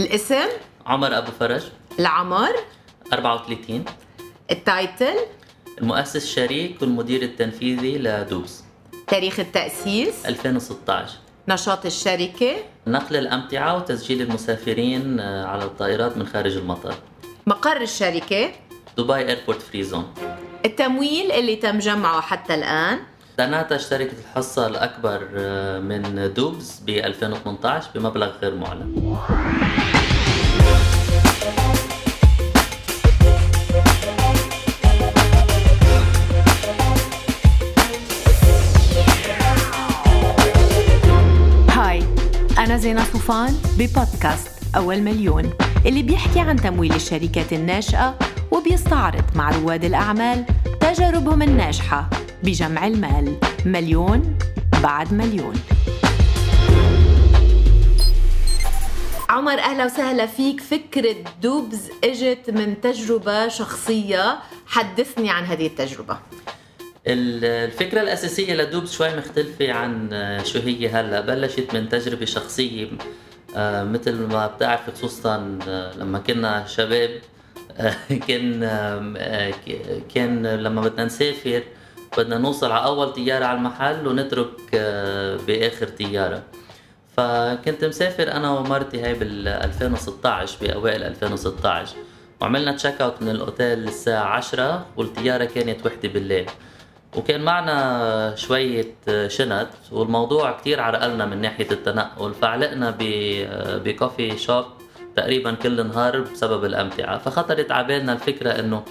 الاسم؟ عمر أبو فرج. العمر؟ 34 ال title؟ المؤسس الشريك والمدير التنفيذي ل DUBZ. تاريخ التأسيس؟ 2016 نشاط الشركة؟ نقل الأمتعة وتسجيل المسافرين آه، على الطائرات من خارج المطار. مقر الشركة؟ Dubai Airport Free Zone التمويل اللي تم جمعه حتى الآن؟ dnata اشترت الحصة الأكبر آه، من DUBZ ب 2018 بمبلغ غير معلن. هاي أنا زينة صوفان ببودكاست أول مليون اللي بيحكي عن تمويل الشركات الناشئة وبيستعرض مع رواد الأعمال تجاربهم الناجحة. بجمع المال. مليون بعد مليون. عمر أهلا وسهلا فيك. فكرة دوبز إجت من تجربة شخصية. حدثني عن هذه التجربة. ال- الفكرة الأساسية لدوبز شوي مختلفة عن آه، شو هي هلأ. بلشت من تجربة شخصية آه، مثل ما بتعرف خصوصا آه، لما كنا شباب كان كان لما بدنا نسافر بدنا نوصل على أول طيارة على المحل ونترك آه، بآخر طيارة فكنت مسافر أنا ومرتي هاي بال 2016 بأوائل 2016 وعملنا check out من الأوتيل الساعة 10 والطيارة كانت وحدة بالليل. وكان معنا شوية شنط والموضوع كتير عرقلنا من ناحية التنقل. فعلقنا ب coffee shop تقريبا كل نهار بسبب الأمتعة. فخطرت على بالنا الفكرة إنه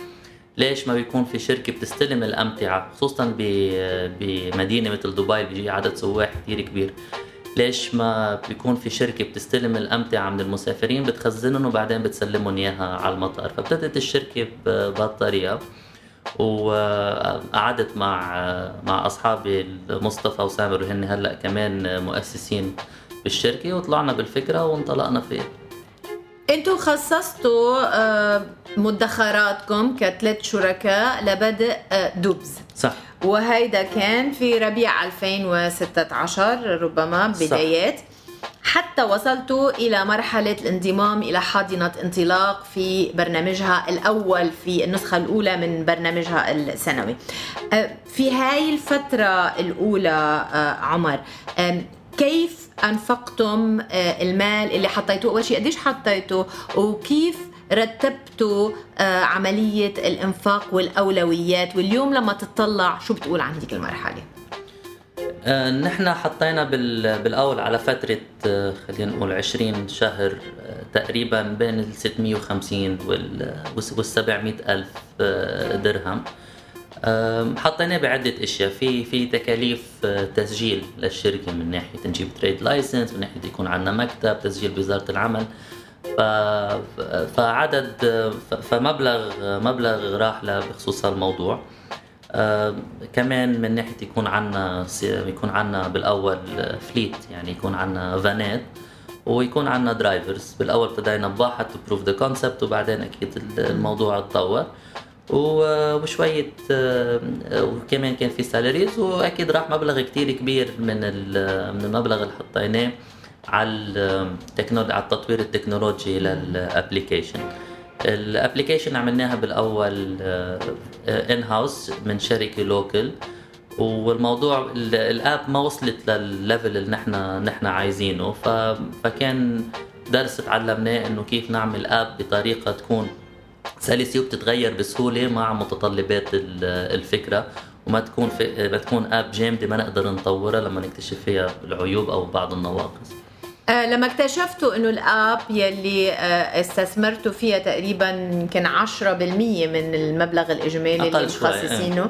ليش ما بيكون في شركة بتستلم الأمتعة خصوصا ب- بمدينة مثل دبي بيجي عدد سواح كتير كبير. ليش ما بيكون في شركة بتستلم الأمتعة من المسافرين بتخزنهم وبعدين بتسلمهم إياها على المطار. فابتدت الشركة بهالطريقة وقعدت مع مع أصحابي مصطفى وسامر وهن هلأ كمان مؤسسين بالشركة وطلعنا بالفكرة وانطلقنا فيها. أنتوا خصصتوا آه، مدخراتكم كثلاث شركاء لبدء آه، دوبز. صح. وهيدا كان في ربيع 2016 ربما بدايات. حتى وصلتوا إلى مرحلة الانضمام إلى حاضنة انطلاق في برنامجها الأول في النسخة الأولى من برنامجها السنوي آه، في هاي الفترة الأولى عمر كيف أنفقتم آه، المال اللي حطيتوه؟ أول شيء قديش حطيتوه؟ وكيف رتبتوا آه، عملية الإنفاق والأولويات؟ واليوم لما تطلع شو بتقول عن هذيك المرحلة؟ آه، نحن حطينا بال- بالأول على فترة خلينا نقول 20 شهر تقريبا بين ال 650 وال وال 700 ألف درهم. حطيناه بعدة أشياء. في في تكاليف آه، تسجيل للشركة من ناحية نجيب trade license من ناحية يكون عندنا مكتب تسجيل بوزارة العمل. ف... فعدد ف- فمبلغ مبلغ راح بخصوص هالموضوع. آه، كمان من ناحية يكون عنا يكون عنا بالأول fleet يعني يكون عنا فانات ويكون عنا drivers بالأول ابتدينا بواحد to prove the concept وبعدين أكيد الموضوع اتطور وشوية آه، وكمان كان في salaries وأكيد راح مبلغ كتير كبير من من المبلغ اللي حطيناه على على التطوير التكنولوجي لل application ال application عملناها بالأول in house من شركة local والموضوع ال- ال app ما وصلت للل level اللي نحن نحن عايزينه فكان درس تعلمناه إنه كيف نعمل أب بطريقة تكون سلسه وبتتغير بسهولة مع متطلبات ال- الفكرة وما تكون ما تكون اب جامدة ما نقدر نطورها لما نكتشف فيها العيوب أو بعض النواقص. لما اكتشفتوا إنه الآب يلي آه، استثمرتوا فيها تقريبا يمكن 10% من المبلغ الإجمالي اللي شوي، مخصصينه.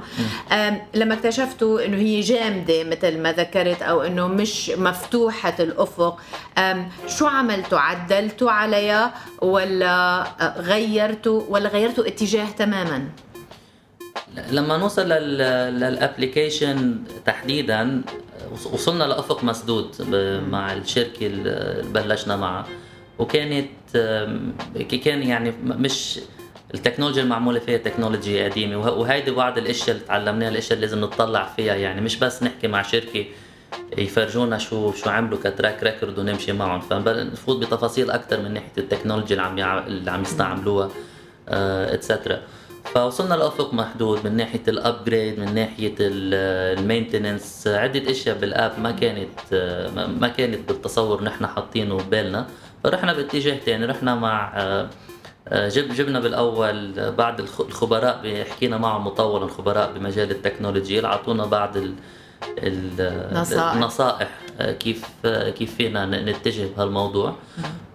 لما اكتشفتوا إنه هي جامدة مثل ما ذكرت أو إنه مش مفتوحة الأفق شو عملتوا عدلتوا عليها ولا آه، غيرتوا ولا غيرتوا اتجاه تماما؟ لما نوصل لل- للأبليكيشن تحديدا وصلنا لأفق مسدود مع الشركة اللي بلشنا معها. وكانت كان يعني مش التكنولوجيا المعمولة فيها تكنولوجيا قديمة. وه- وهيدي بعض الأشياء اللي تعلمناها الأشياء اللي لازم نتطلع فيها. يعني مش بس نحكي مع شركة يفرجونا شو شو عملوا ك track record ونمشي معهم. فنفوت بتفاصيل أكثر من ناحية التكنولوجيا اللي عم اللي عم يستعملوها etcetera فوصلنا لأفق محدود من ناحية ال upgrade من ناحية ال maintenance عدة أشياء بال app ما كانت ما كانت بالتصور نحن حاطينه ببالنا فرحنا باتجاه ثاني رحنا مع جب جبنا بالأول بعض الخبراء حكينا معهم مطولا خبراء بمجال التكنولوجيا اعطونا بعض. النصائح كيف كيف فينا نتجه بهالموضوع.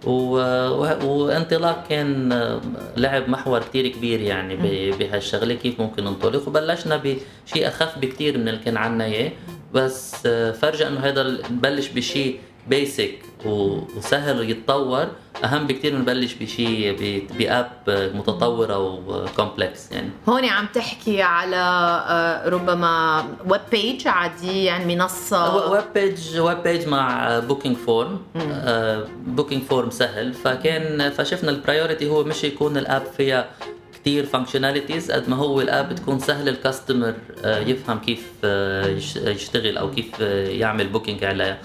وانطلاق كان لعب محور كتير كبير يعني بهالشغلة كيف ممكن ننطلق. وبلشنا بشيء أخف بكتير من اللي كان عنا إياه. بس فرجى إنه هذا نبلش بشيء basic وسهل يتطور أهم بكثير من نبلش بشيء ب app متطورة و complex يعني. هون عم تحكي على آه، ربما web page عادي يعني منصة. web page web page مع booking form booking form سهل. فكان فشفنا ال priority هو مش يكون ال app فيها كثير functionalities قد ما هو ال app بتكون سهل ال customer آه، يفهم كيف آه، يشتغل أو كيف يعمل booking عليها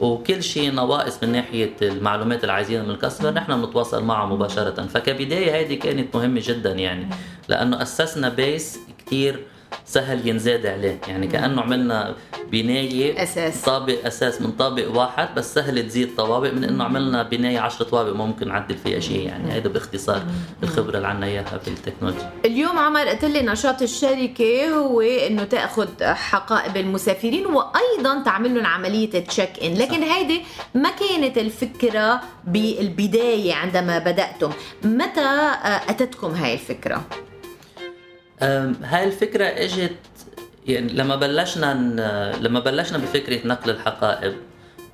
وكل شيء نواقص من ناحية المعلومات اللي عايزينها من ال customer نحن بنتواصل معه مباشرة. فكبداية هذه كانت مهمة جدا يعني لأنه أسسنا base كثير سهل ينزاد عليه. يعني كأنه عملنا بناية أساس. طابق أساس من طابق واحد بس سهل تزيد طوابق من إنه عملنا بناية 10 طوابق ممكن نعدل فيها شيء. يعني هذا باختصار الخبره اللي عنا إياها بالتكنولوجيا. اليوم عمر قلت لي نشاط الشركة هو إنه تأخذ حقائب المسافرين وأيضا تعمل لهم عملية تشيك ان لكن هيدي ما كانت الفكرة بالبداية عندما بدأتم. متى أتتكم هاي الفكرة؟ هاي الفكرة إجت يعني لما بلشنا لما بلشنا بفكرة نقل الحقائب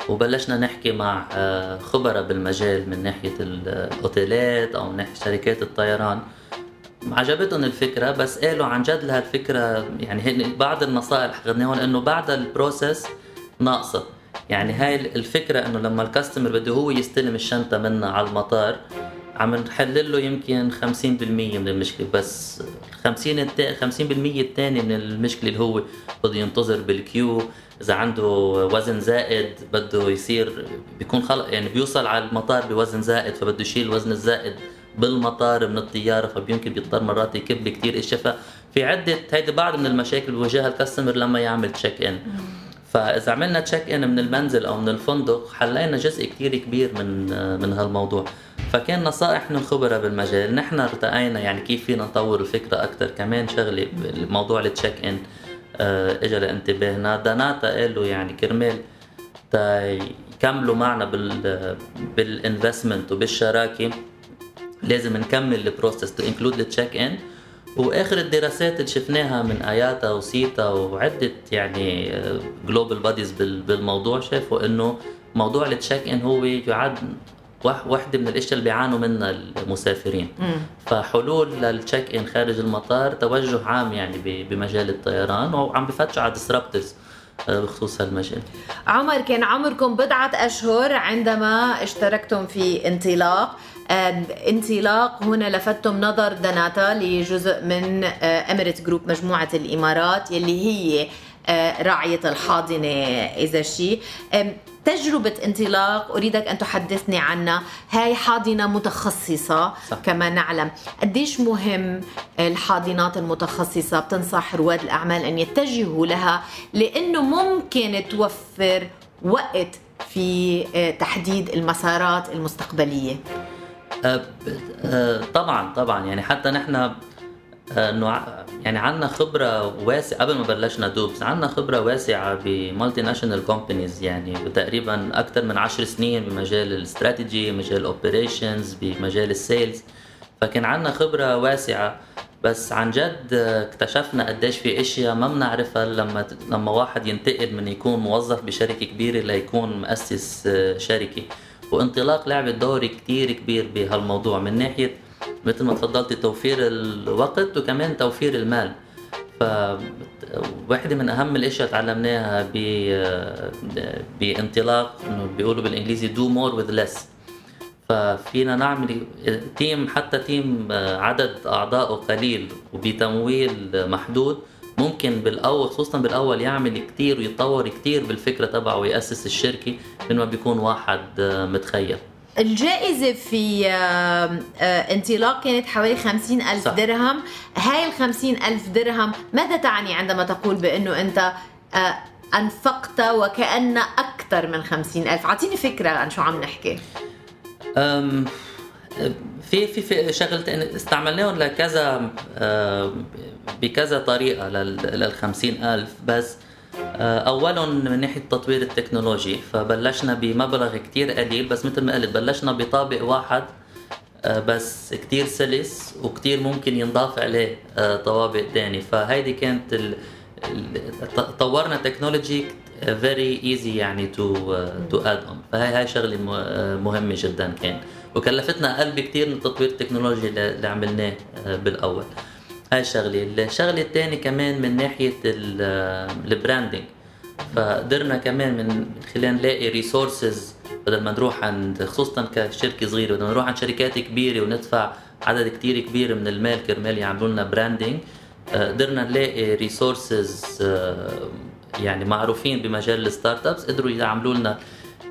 وبلشنا نحكي مع آه، خبراء بالمجال من ناحية الأوتيلات أو من ناحية شركات الطيران عجبتهم الفكرة بس قالوا عن جد لهالفكرة يعني بعض النصائح اخذناهم إنه بعد ال process ناقصة. يعني هاي الفكرة إنه لما ال customer بده هو يستلم الشنطة منا على المطار عم نحلل له يمكن 50% من المشكلة بس 50 50% الثاني من المشكلة اللي هو بده ينتظر بال queue. إذا عنده وزن زائد بده يصير بيكون خلق يعني بيوصل على المطار بوزن زائد فبده يشيل الوزن الزائد بالمطار من الطيارة فبيمكن بيضطر مرات يكب كثير اشياء ففي عدة هيدي بعض من المشاكل اللي بيواجهها ال customer لما يعمل check-in فاذا عملنا check-in من المنزل أو من الفندق حلينا جزء كثير كبير من من هالموضوع. فكان نصائح من الخبراء بالمجال. نحن ارتقينا يعني كيف فينا نطور الفكرة أكثر كمان شغلة موضوع ال check-in آه، اجى لانتباهنا. دناتا قالوا يعني كرمال يكملوا معنا بال بالـ investment وبالشراكة. لازم نكمل ال process to include ال check-in وآخر الدراسات اللي شفناها من آياتا وسيتا وعدة يعني global آه، bodies بالموضوع شافوا إنه موضوع ال check-in هو يعد واحدة من الأشياء اللي بيعانوا منها المسافرين. فحلول لل check-in خارج المطار توجه عام يعني بمجال الطيران وعم بفتشوا على disruptors آه، بخصوص هالمجال. عمر كان عمركم بضعة أشهر عندما اشتركتم في انطلاق. انطلاق هنا لفتتم نظر دناتا لجزء من اميريت جروب مجموعة الإمارات يلي هي آه، راعية الحاضنة إذا شيء تجربة انطلاق أريدك أن تحدثني عنها. هاي حاضنة متخصصة صح. كما نعلم. قديش مهم الحاضنات المتخصصة؟ بتنصح رواد الأعمال أن يتجهوا لها لأنه ممكن توفر وقت في آه، تحديد المسارات المستقبلية. أه طبعا طبعا. يعني حتى نحن إنه يعني عندنا خبرة واسعة قبل ما بلشنا دوبس عندنا خبرة واسعة ب multinational companies يعني تقريبا أكثر من 10 سنين بمجال الاستراتيجي مجال ال operations بمجال ال sales. فكان عندنا خبرة واسعة بس عن جد اكتشفنا قديش في أشياء ما بنعرفها لما لما واحد ينتقل من يكون موظف بشركة كبيرة ليكون مؤسس شركة. وانطلاق لعبة دور كتير كبير بهالموضوع. من ناحية مثل ما تفضلتي توفير الوقت وكمان توفير المال. ف واحدة من أهم الأشياء تعلمناها ب بانطلاق إنه بيقولوا بالإنجليزي do more with less. ففينا نعمل تيم حتى تيم عدد أعضائه قليل وبتمويل محدود. ممكن بالأول خصوصا بالأول يعمل كتير ويتطور كتير بالفكرة تبعه ويأسس الشركة من ما بيكون واحد متخيل. الجائزة في انطلاق كانت حوالي خمسين ألف صح. درهم. هاي الخمسين ألف درهم ماذا تعني عندما تقول بأنه أنت أنفقت وكأن أكثر من خمسين ألف؟ أعطيني فكرة عن شو عم نحكي. أم في في في شغلتين استعملناهم لكذا بكذا طريقة لل 50000 بس اولهم من ناحية تطوير ال technology فبلشنا بمبلغ كتير قليل بس مثل ما قلت بلشنا بطابق واحد بس كتير سلس وكتير ممكن ينضاف عليه طوابق تاني. فهيدي كانت ال... طورنا technology very easy يعني to to add on فهي هاي شغلة مهمة جدا كان. وكلفتنا أقل بكثير من تطوير التكنولوجيا اللي عملناه آه، بالأول. هاي الشغلة. الشغلة الثانية كمان من ناحية ال branding فقدرنا كمان من خلال نلاقي resources بدل ما نروح عند خصوصا كشركة صغيرة بدل ما نروح عند شركات كبيرة وندفع عدد كتير كبير من المال كرمال يعملوا لنا branding آه، قدرنا نلاقي resources آه، يعني معروفين بمجال ال startups قدروا يعملوا لنا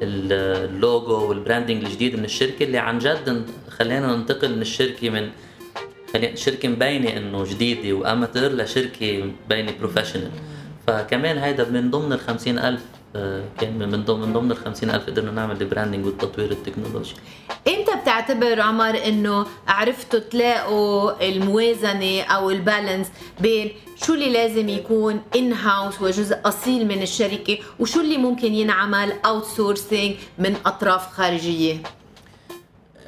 ال logo وال branding الجديد من الشركة اللي عن جد خلينا ننتقل من الشركة من شركة مبينة إنه جديدة و amateur لشركة مبينة professional فكمان هيدا من ضمن ال 50000 آه، كان من ضمن من ضمن ال 50000 قدرنا نعمل ال branding والتطوير التكنولوجي إمتى بتعتبر عمر إنه عرفتوا تلاقوا الموازنة أو ال balance بين شو اللي لازم يكون in-house وجزء أصيل من الشركة وشو اللي ممكن ينعمل outsourcing من أطراف خارجية؟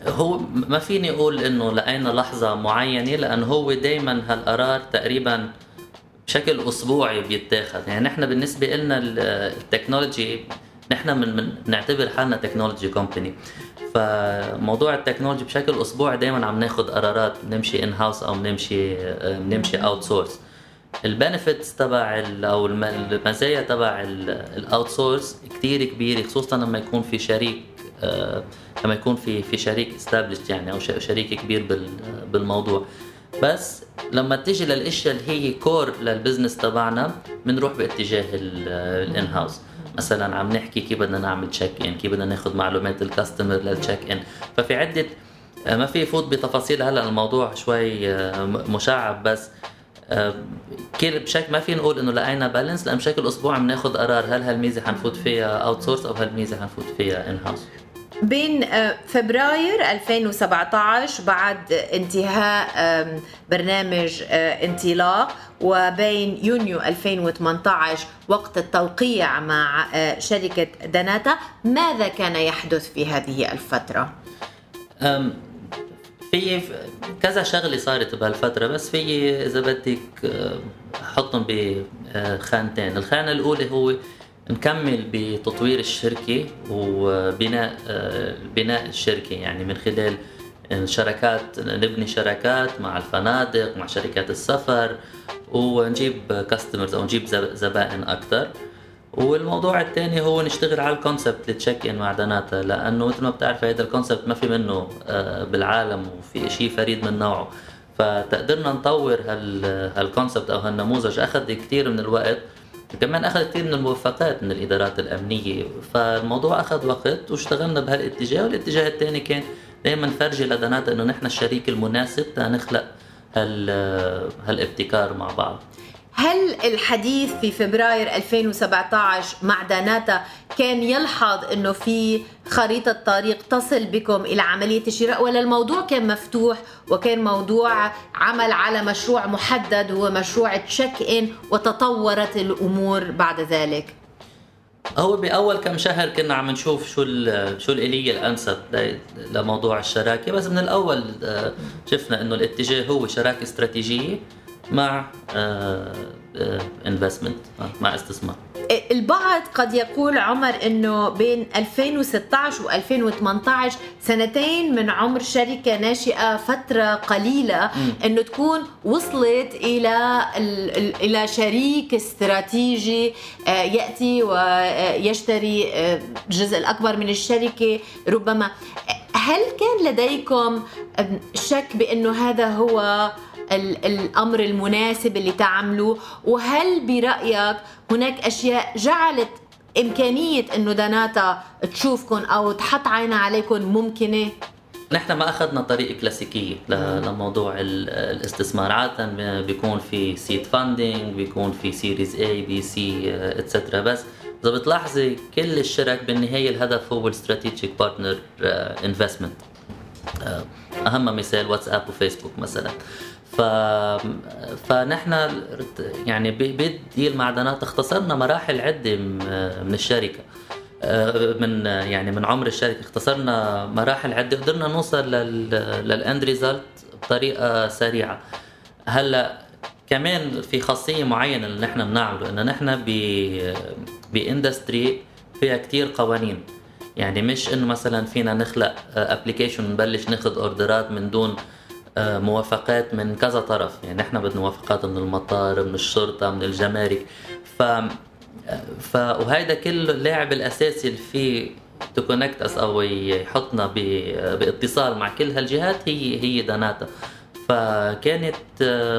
هو ما فيني أقول إنه لقينا لحظة معينة لأنه هو دائما هالقرار تقريبا بشكل أسبوعي بيتاخذ يعني نحن بالنسبة لنا ال technology نحن من, من نعتبر حالنا technology company فموضوع ال technology بشكل أسبوعي دائما عم ناخذ قرارات بنمشي in-house أو بنمشي بنمشي outsource ال benefits تبع أو المزايا تبع ال outsource كثير كبيرة خصوصا لما يكون في شريك لما يكون في في شريك established يعني أو شريك كبير بالموضوع. بس لما تيجي للأشياء اللي هي core لل business تبعنا بنروح باتجاه ال in-house مثلا عم نحكي كيف بدنا نعمل check-in كيف بدنا ناخذ معلومات ال customer لل check-in ففي عدة آه، ما في فوت بتفاصيل هلا الموضوع شوي آه، مشعب. بس آه، كل بشكل ما في نقول إنه لقينا balance لأن بشكل أسبوع عم ناخذ قرار هل هالميزة حنفوت فيها outsource أو هالميزة حنفوت فيها in-house بين آه، فبراير 2017 بعد انتهاء برنامج آه، انطلاق وبين يونيو 2018 وقت التوقيع مع شركة داناتا ماذا كان يحدث في هذه الفترة؟ في كذا شغلة صارت بهالفترة بس في إذا بدك آه، احطهم بخانتين الخانة الأولى هو نكمل بتطوير الشركة وبناء بناء الشركة. يعني من خلال شركات نبني شركات مع الفنادق مع شركات السفر ونجيب customers أو نجيب زبائن أكثر والموضوع الثاني هو نشتغل على ال concept ال check-in مع دناتا لأنه مثل ما بتعرف هذا ال concept ما في منه آه، بالعالم وفي شيء فريد من نوعه. فتقدرنا نطور هال concept أو هالنموذج. أخذ كثير من الوقت كمان أخذ كثير من الموافقات من الإدارات الأمنية فالموضوع أخذ وقت واشتغلنا بهالاتجاه والاتجاه الثاني كان دائما فرجي لدناتا إنه نحن الشريك المناسب تنخلق هالابتكار مع بعض. هل الحديث في فبراير 2017 مع داناتا كان يلحظ إنه في خريطة طريق تصل بكم إلى عملية الشراء ولا الموضوع كان مفتوح وكان موضوع عمل على مشروع محدد هو مشروع تشيك ان وتطورت الأمور بعد ذلك؟ هو بأول كم شهر كنا عم نشوف شو شو الإلية الأنسب لموضوع الشراكة بس من الأول آه، شفنا إنه الاتجاه هو شراكة استراتيجية مع انفستمنت آه، آه، مع استثمار. البعض قد يقول عمر إنه بين 2016 و2018 سنتين من عمر شركة ناشئة فترة قليلة إنه تكون وصلت إلى إلى شريك استراتيجي آه، يأتي ويشتري الجزء الأكبر من الشركة ربما. هل كان لديكم شك بإنه هذا هو الأمر المناسب اللي تعملوه وهل برأيك هناك أشياء جعلت إمكانية إنه دناتا تشوفكم أو تحط عينها عليكم ممكنة؟ نحن ما أخذنا طريقه كلاسيكية لموضوع الاستثمار. عادة بيكون في seed funding بيكون في series A B C et cetera بس إذا بتلاحظي كل الشرك بالنهاية الهدف هو ال strategic partner investment أهم مثال واتساب وفيسبوك مثلا. ف... فنحن يعني بال deal مع دناتا اختصرنا مراحل عدة من الشركة. آه، من يعني من عمر الشركة. اختصرنا مراحل عدة. قدرنا نوصل لل... لل end result بطريقة سريعة. هلا كمان في خاصية معينة اللي نحن بنعمله إنه نحن ب ب industry فيها كتير قوانين. يعني مش إنه مثلا فينا نخلق application ونبلش ناخذ order ات من دون آه، موافقات من كذا طرف. يعني نحن بدنا موافقات من المطار من الشرطة من الجمارك. ف ف وهيدا كله اللاعب الأساسي اللي فيه to connect us أو يحطنا باتصال مع كل هالجهات هي هي داناتا. فكانت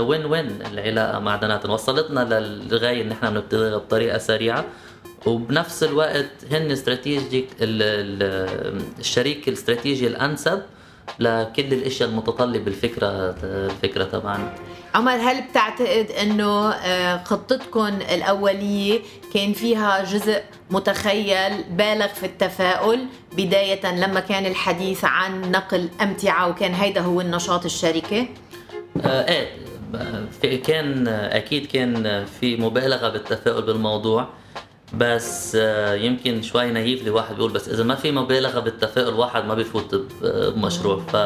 وين وين العلاقة مع داناتا. وصلتنا للغاية اللي نحن بنبتغيها بطريقة سريعة. وبنفس الوقت هن استراتيجيك الشريك الاستراتيجي الأنسب. لكل الأشياء المتطلبة الفكرة الفكرة تبعنا. عمر هل بتعتقد إنه آه، خطتكم الأولية كان فيها جزء متخيل بالغ في التفاؤل؟ بداية لما كان الحديث عن نقل أمتعة وكان هيدا هو النشاط الشركة؟ آه إيه كان أكيد كان في مبالغة بالتفاؤل بالموضوع. بس آه، يمكن شوي naive لواحد بيقول بس إذا ما في مبالغة بالتفاؤل واحد ما بيفوت بمشروع. ف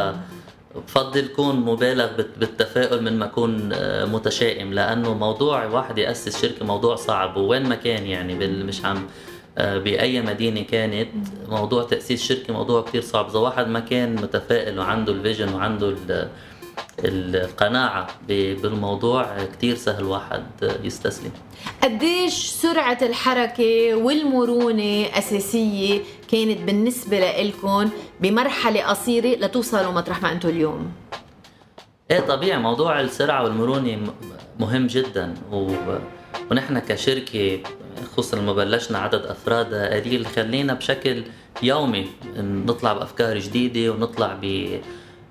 بفضل يكون مبالغ بالتفاؤل من ما أكون آه، متشائم لأنه موضوع واحد يأسس شركة موضوع صعب ووين ما كان يعني مش عم آه، بأي مدينة كانت موضوع تأسيس شركة موضوع كثير صعب. إذا واحد ما كان متفائل وعنده ال vision وعنده القناعة بالموضوع كتير سهل واحد يستسلم قديش سرعة الحركة والمرونة أساسية كانت بالنسبة لكم بمرحلة قصيرة لتوصلوا مطرح ما أنتم اليوم؟ إيه طبيعي موضوع السرعة والمرونة مهم جدا و... ونحن كشركة خصوصا لما بلشنا عدد أفراد قليل خلينا بشكل يومي نطلع بأفكار جديدة ونطلع ب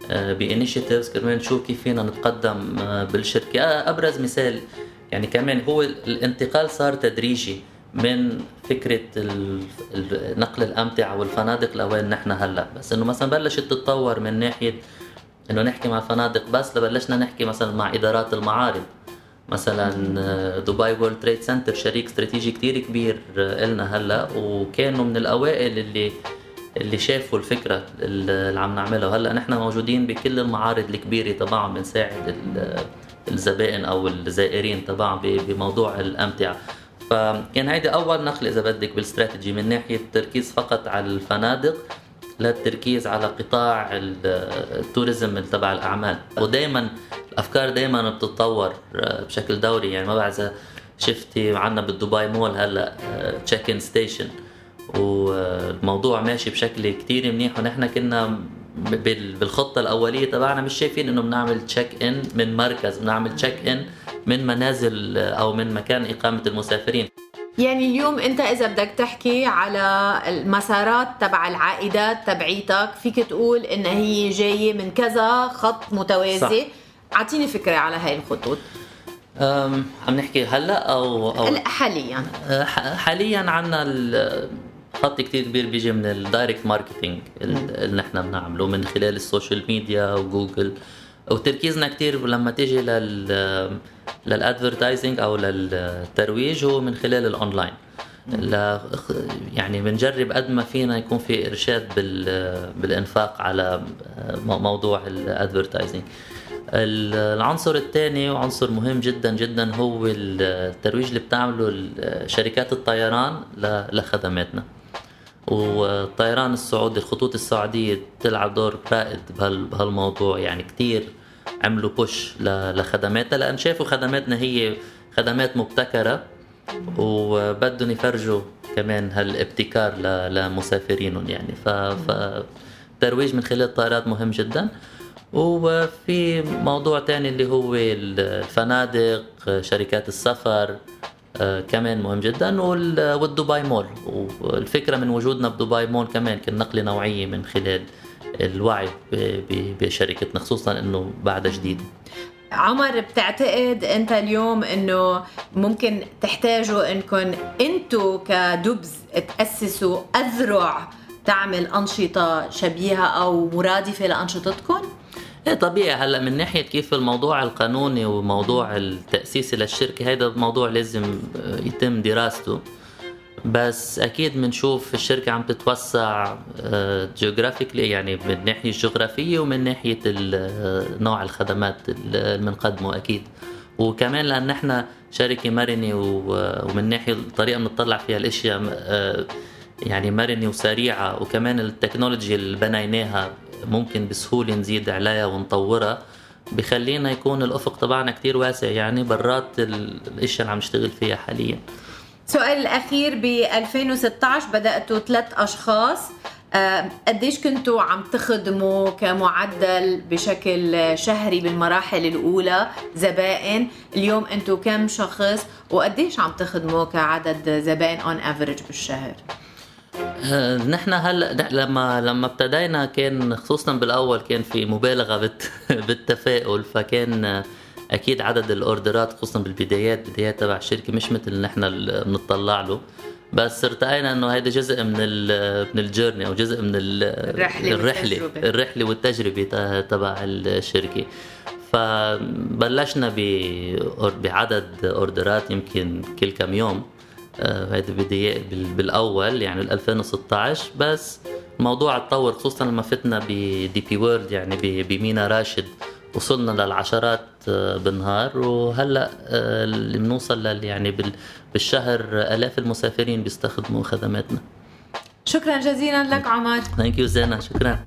ب initiatives. كرمال نشوف كيف فينا نتقدم آه، بالشركة. آه، أبرز مثال يعني كمان هو الانتقال صار تدريجي من فكرة نقل الأمتعة والفنادق لوين نحن هلأ. بس إنه مثلا بلشت تتطور من ناحية إنه نحكي مع الفنادق بس لبلشنا نحكي مثلا مع إدارات المعارض. مثلا Dubai World Trade Centre شريك استراتيجي كتير كبير لنا هلأ. وكانوا من الأوائل اللي اللي شافوا الفكرة اللي عم نعملها. وهلأ نحن موجودين بكل المعارض الكبيرة تبعهم بنساعد الزبائن أو الزائرين تبعهم بموضوع الأمتعة. فكان هيدي أول نقله إذا بدك بالاستراتيجي من ناحية التركيز فقط على الفنادق للتركيز على قطاع التوريزم تبع الأعمال. ودائما الأفكار دائما بتتطور بشكل دوري. يعني ما بعرف إذا شفتي عنا بالدبي مول هلأ check-in station والموضوع ماشي بشكل كتير منيح ونحن كنا بالخطة الأولية تبعنا مش شايفين إنه بنعمل check-in من مركز بنعمل check-in من منازل أو من مكان إقامة المسافرين. يعني اليوم أنت إذا بدك تحكي على المسارات تبع العائدات تبعيتك فيك تقول إن هي جاية من كذا خط متوازي. أعطيني فكرة على هاي الخطوط. عم نحكي هلأ أو أو حاليا. أه، حاليا عندنا خط كتير كبير بيجي من ال direct marketing اللي نحن بنعمله من خلال ال social media و Google. وتركيزنا كتير لما تيجي لل لل advertising أو للترويج هو من خلال الاونلاين ل يعني بنجرب قد ما فينا يكون في إرشاد بال بالإنفاق على موضوع ال advertising العنصر الثاني وعنصر مهم جدا جدا هو الترويج اللي بتعمله شركات الطيران لخدماتنا. والطيران السعودي الخطوط السعودية بتلعب دور رائد بهالموضوع. يعني كتير عملوا بوش لخدماتها لأن شافوا خدماتنا هي خدمات مبتكرة وبدهم يفرجوا كمان هالابتكار لمسافرينهم يعني. ف, ف... ترويج من خلال الطائرات مهم جدا. وفي موضوع تاني اللي هو الفنادق شركات السفر. كمان مهم جدا والدبي مول والفكرة من وجودنا بدبي مول كمان كان نقلة نوعية من خلال الوعي بشركتنا خصوصا إنه بعدها جديد عمر بتعتقد أنت اليوم إنه ممكن تحتاجوا انكم انتو كدبز تأسسوا أذرع تعمل أنشطة شبيهة أو مرادفة لانشطتكم؟ إيه طبيعي. هلا من ناحية كيف الموضوع القانوني وموضوع التأسيس للشركه هذا موضوع لازم يتم دراسته. بس أكيد بنشوف الشركة عم تتوسع جيوغرافيكلي آه، يعني من الناحيه الجغرافيه ومن ناحية آه، نوع الخدمات اللي بنقدمه أكيد. وكمان لأن إحنا شركة مرنة ومن ناحية الطريقة بنطلع فيها الأشياء آه، يعني مرنة وسريعة وكمان التكنولوجيا اللي بنيناها ممكن بسهولة نزيد عليها ونطورها. بخلينا يكون الأفق تبعنا كتير واسع يعني برات الأشياء اللي عم نشتغل فيها حاليا. السؤال الأخير ب 2016 بدأتوا ثلاث أشخاص. آه، قديش كنتوا عم تخدموا كمعدل بشكل شهري بالمراحل الأولى زبائن؟ اليوم أنتوا كم شخص؟ وقديش عم تخدموا كعدد زبائن on average بالشهر؟ نحن هلا لما لما ابتدينا كان خصوصا بالأول كان في مبالغة بالتفاؤل فكان أكيد عدد الأوردرات خصوصا بالبدايات بدايات تبع الشركة مش مثل اللي نحن بنطلع له. بس ارتقينا إنه هذا جزء من من الجيرني أو جزء من الرحلة الرحلة والتجربة. الرحلة والتجربة تبع الشركة. فبلشنا بعدد أوردرات يمكن كل كم يوم. هذا بداية بالأول يعني 2016 بس الموضوع تطور خصوصا لما فتنا ب DP World يعني بمينا راشد وصلنا للعشرات آه، بالنهار. وهلأ آه، اللي بنوصل يعني بالشهر آلاف المسافرين بيستخدموا خدماتنا. شكرا جزيلا لك عمر. thank you زينة. شكرا.